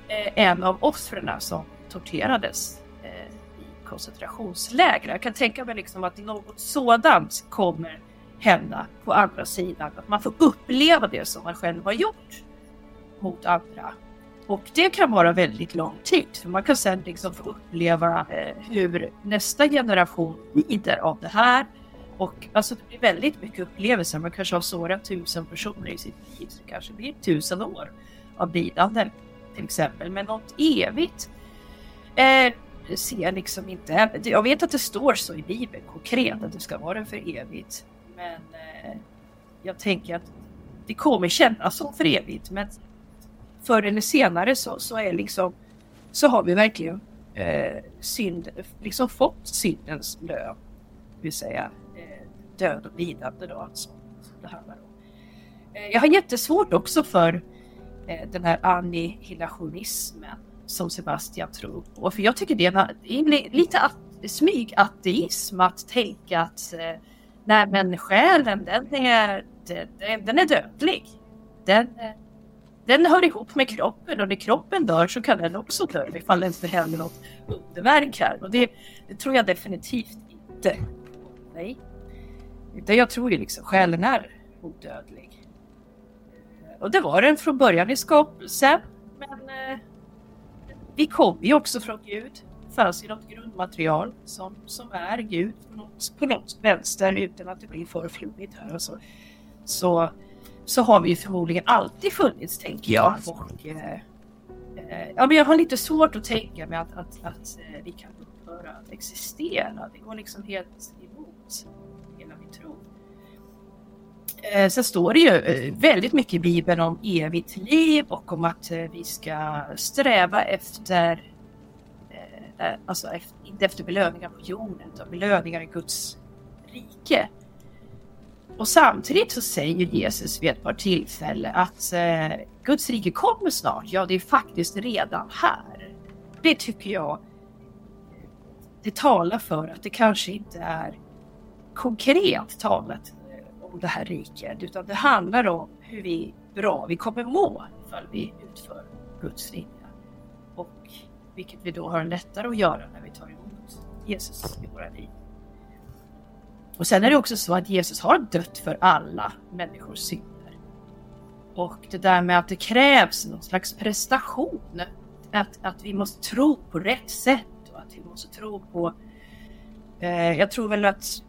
eh, en av offren som torterades eh, i koncentrationsläger. Jag kan tänka mig liksom att något sådant kommer hända på andra sidan. Att man får uppleva det som man själv har gjort mot andra. Och det kan vara väldigt lång tid. För man kan sen liksom få uppleva eh, hur nästa generation lider av det här. Och alltså det blir väldigt mycket upplevelser. Man kanske har sårat tusen personer i sitt liv. Så det kanske blir tusen år av lidande till exempel. Men något evigt eh, ser jag liksom inte. Jag vet att det står så i Bibeln konkret att det ska vara för evigt. Men eh, jag tänker att det kommer kännas som för evigt. Men förr eller senare så, så är liksom så har vi verkligen eh, synd, liksom fått syndens lön. Det vill säga eh, död och lidande då alltså. Det handlar om. Eh, jag har jättesvårt också för eh, den här annihilationismen som Sebastian tror på. För jag tycker det är, en- lite att, smygateism att tänka att eh, nej men själen den är, den, den är dödlig. Den, eh, den hör ihop med kroppen och när kroppen dör så kan den också dö ifall det inte händer något underverk här. Och det, det tror jag definitivt inte. Nej. Utan jag tror ju liksom själen är odödlig. Och det var den från början i skapelsen. Men eh, vi kommer ju också från Gud. Det fanns ju något grundmaterial som, som är Gud på något, på något vänster utan att det blir för flummigt här. Och så. Så, så har vi ju förmodligen alltid funnits tänker jag. Och, eh, eh, ja, men jag har lite svårt att tänka mig att, att, att eh, vi kan upphöra att existera. Det går liksom helt emot hela min tro. Eh, sen står det ju eh, väldigt mycket i Bibeln om evigt liv och om att vi ska sträva efter, alltså efter, inte efter belöningar på jorden utan belöningar i Guds rike. Och samtidigt så säger Jesus vid ett par tillfällen att eh, Guds rike kommer snart. Ja, det är faktiskt redan här. Det tycker jag det talar för att det kanske inte är konkret talat om det här riket utan det handlar om hur vi bra vi kommer må ifall vi utför Guds vilja. Och vilket vi då har lättare att göra när vi tar emot Jesus i våra liv. Och sen är det också så att Jesus har dött för alla människors synder. Och det där med att det krävs någon slags prestation. Att, att vi måste tro på rätt sätt och att vi måste tro på... Eh, jag tror väl att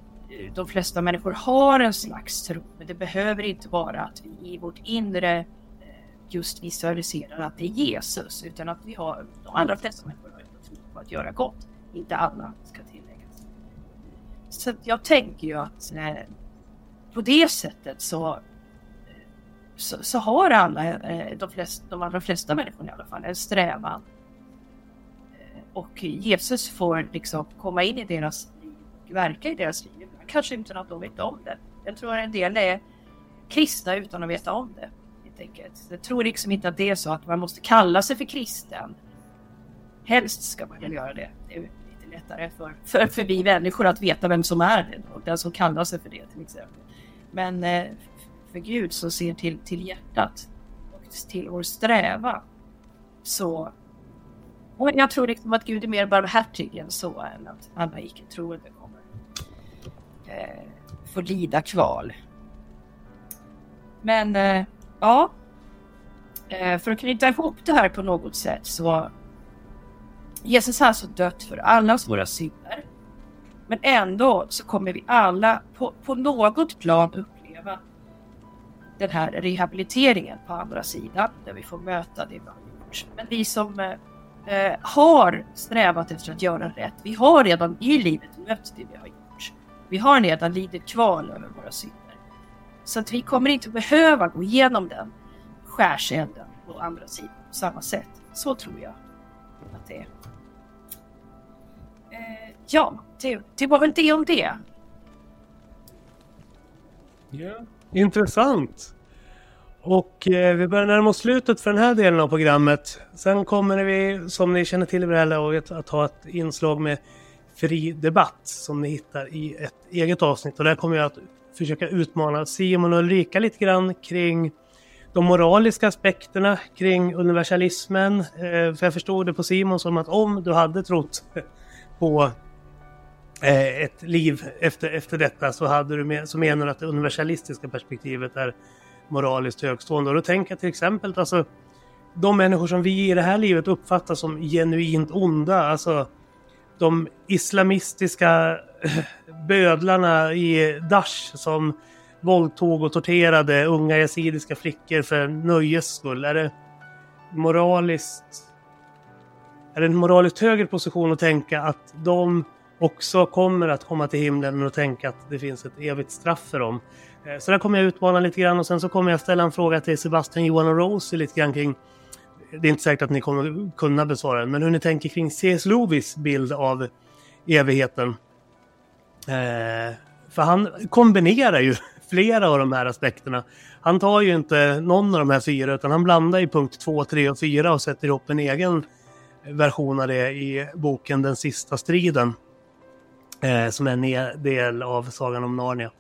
de flesta människor har en slags tro, men det behöver inte vara att vi i vårt inre eh, just visualiserar att det är Jesus, utan att vi har, de allra flesta människor har en tro på att göra gott. Inte alla ska. Så jag tänker ju att eh, på det sättet så, så, så har alla, eh, de, flesta, de allra flesta människor i alla fall, en strävan. Eh, och Jesus får liksom komma in i deras liv, verka i deras liv kanske utan att de vet om det. Jag tror en del är kristna utan att veta om det. Helt enkelt. Jag tror liksom inte att det är så att man måste kalla sig för kristen. Helst ska man väl göra det. Lättare för, för, för vi människor att veta vem som är det och den som kallar sig för det till exempel. Men eh, för Gud som ser till, till hjärtat och till vår strävan så och jag tror liksom att Gud är mer barmhärtig än så än att alla icke troende kommer eh, får lida kval. Men eh, ja, eh, för att knyta ihop det här på något sätt så Jesus har alltså dött för allas våra synder. Men ändå så kommer vi alla på, på något plan uppleva den här rehabiliteringen på andra sidan där vi får möta det vi har gjort. Men vi som eh, har strävat efter att göra rätt, vi har redan i livet mött det vi har gjort. Vi har redan lidit kval över våra synder. Så att vi kommer inte behöva gå igenom den skärselden på andra sidan på samma sätt. Så tror jag att det är. Eh, ja, det, det var väl det om det. Ja, intressant. Och eh, vi börjar närma oss slutet för den här delen av programmet. Sen kommer vi, som ni känner till vid det här laget, att ha ett inslag med fri debatt som ni hittar i ett eget avsnitt. Och där kommer jag att försöka utmana Simon och Ulrika lite grann kring de moraliska aspekterna kring universalismen. Eh, för jag förstod det på Simon som att om du hade trott på eh, ett liv efter, efter detta så, hade du med, så menar du att det universalistiska perspektivet är moraliskt högstående. Och då tänker jag till exempel alltså de människor som vi i det här livet uppfattar som genuint onda, alltså de islamistiska eh, bödlarna i Dash som våldtog och torterade unga yazidiska flickor för nöjes skull? Är det moraliskt... Är det en moraliskt högre position att tänka att de också kommer att komma till himlen och tänka att det finns ett evigt straff för dem? Eh, så där kommer jag utmana lite grann och sen så kommer jag ställa en fråga till Sebastian, Johan och Rosie lite grann kring det är inte säkert att ni kommer kunna besvara den, men hur ni tänker kring C.S. Lewis bild av evigheten. Eh, för han kombinerar ju flera av de här aspekterna. Han tar ju inte någon av de här fyra utan han blandar i punkt 2, 3 och 4 och sätter ihop en egen version av det i boken Den sista striden. Eh, som är en del av Sagan om Narnia.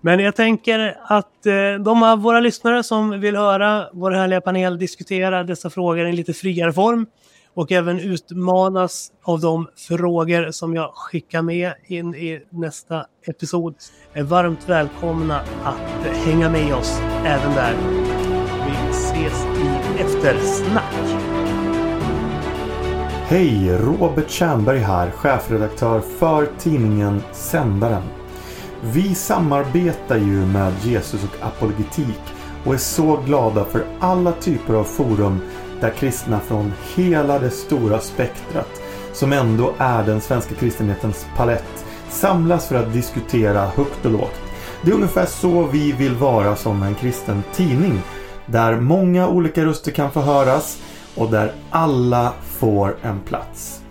Men jag tänker att eh, de av våra lyssnare som vill höra vår härliga panel diskutera dessa frågor i en lite friare form och även utmanas av de frågor som jag skickar med in i nästa episod är varmt välkomna att hänga med oss även där. Vi ses i eftersnack. Hej! Robert Tjernberg här, chefredaktör för tidningen Sändaren. Vi samarbetar ju med Jesus och apologetik och är så glada för alla typer av forum där kristna från hela det stora spektrat, som ändå är den svenska kristenhetens palett, samlas för att diskutera högt och lågt. Det är ungefär så vi vill vara som en kristen tidning, där många olika röster kan få höras och där alla får en plats.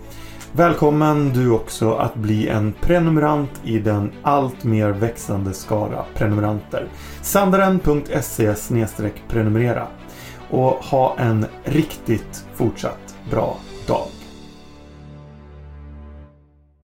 Välkommen du också att bli en prenumerant i den allt mer växande skara prenumeranter. Sandaren.se prenumerera och ha en riktigt fortsatt bra dag.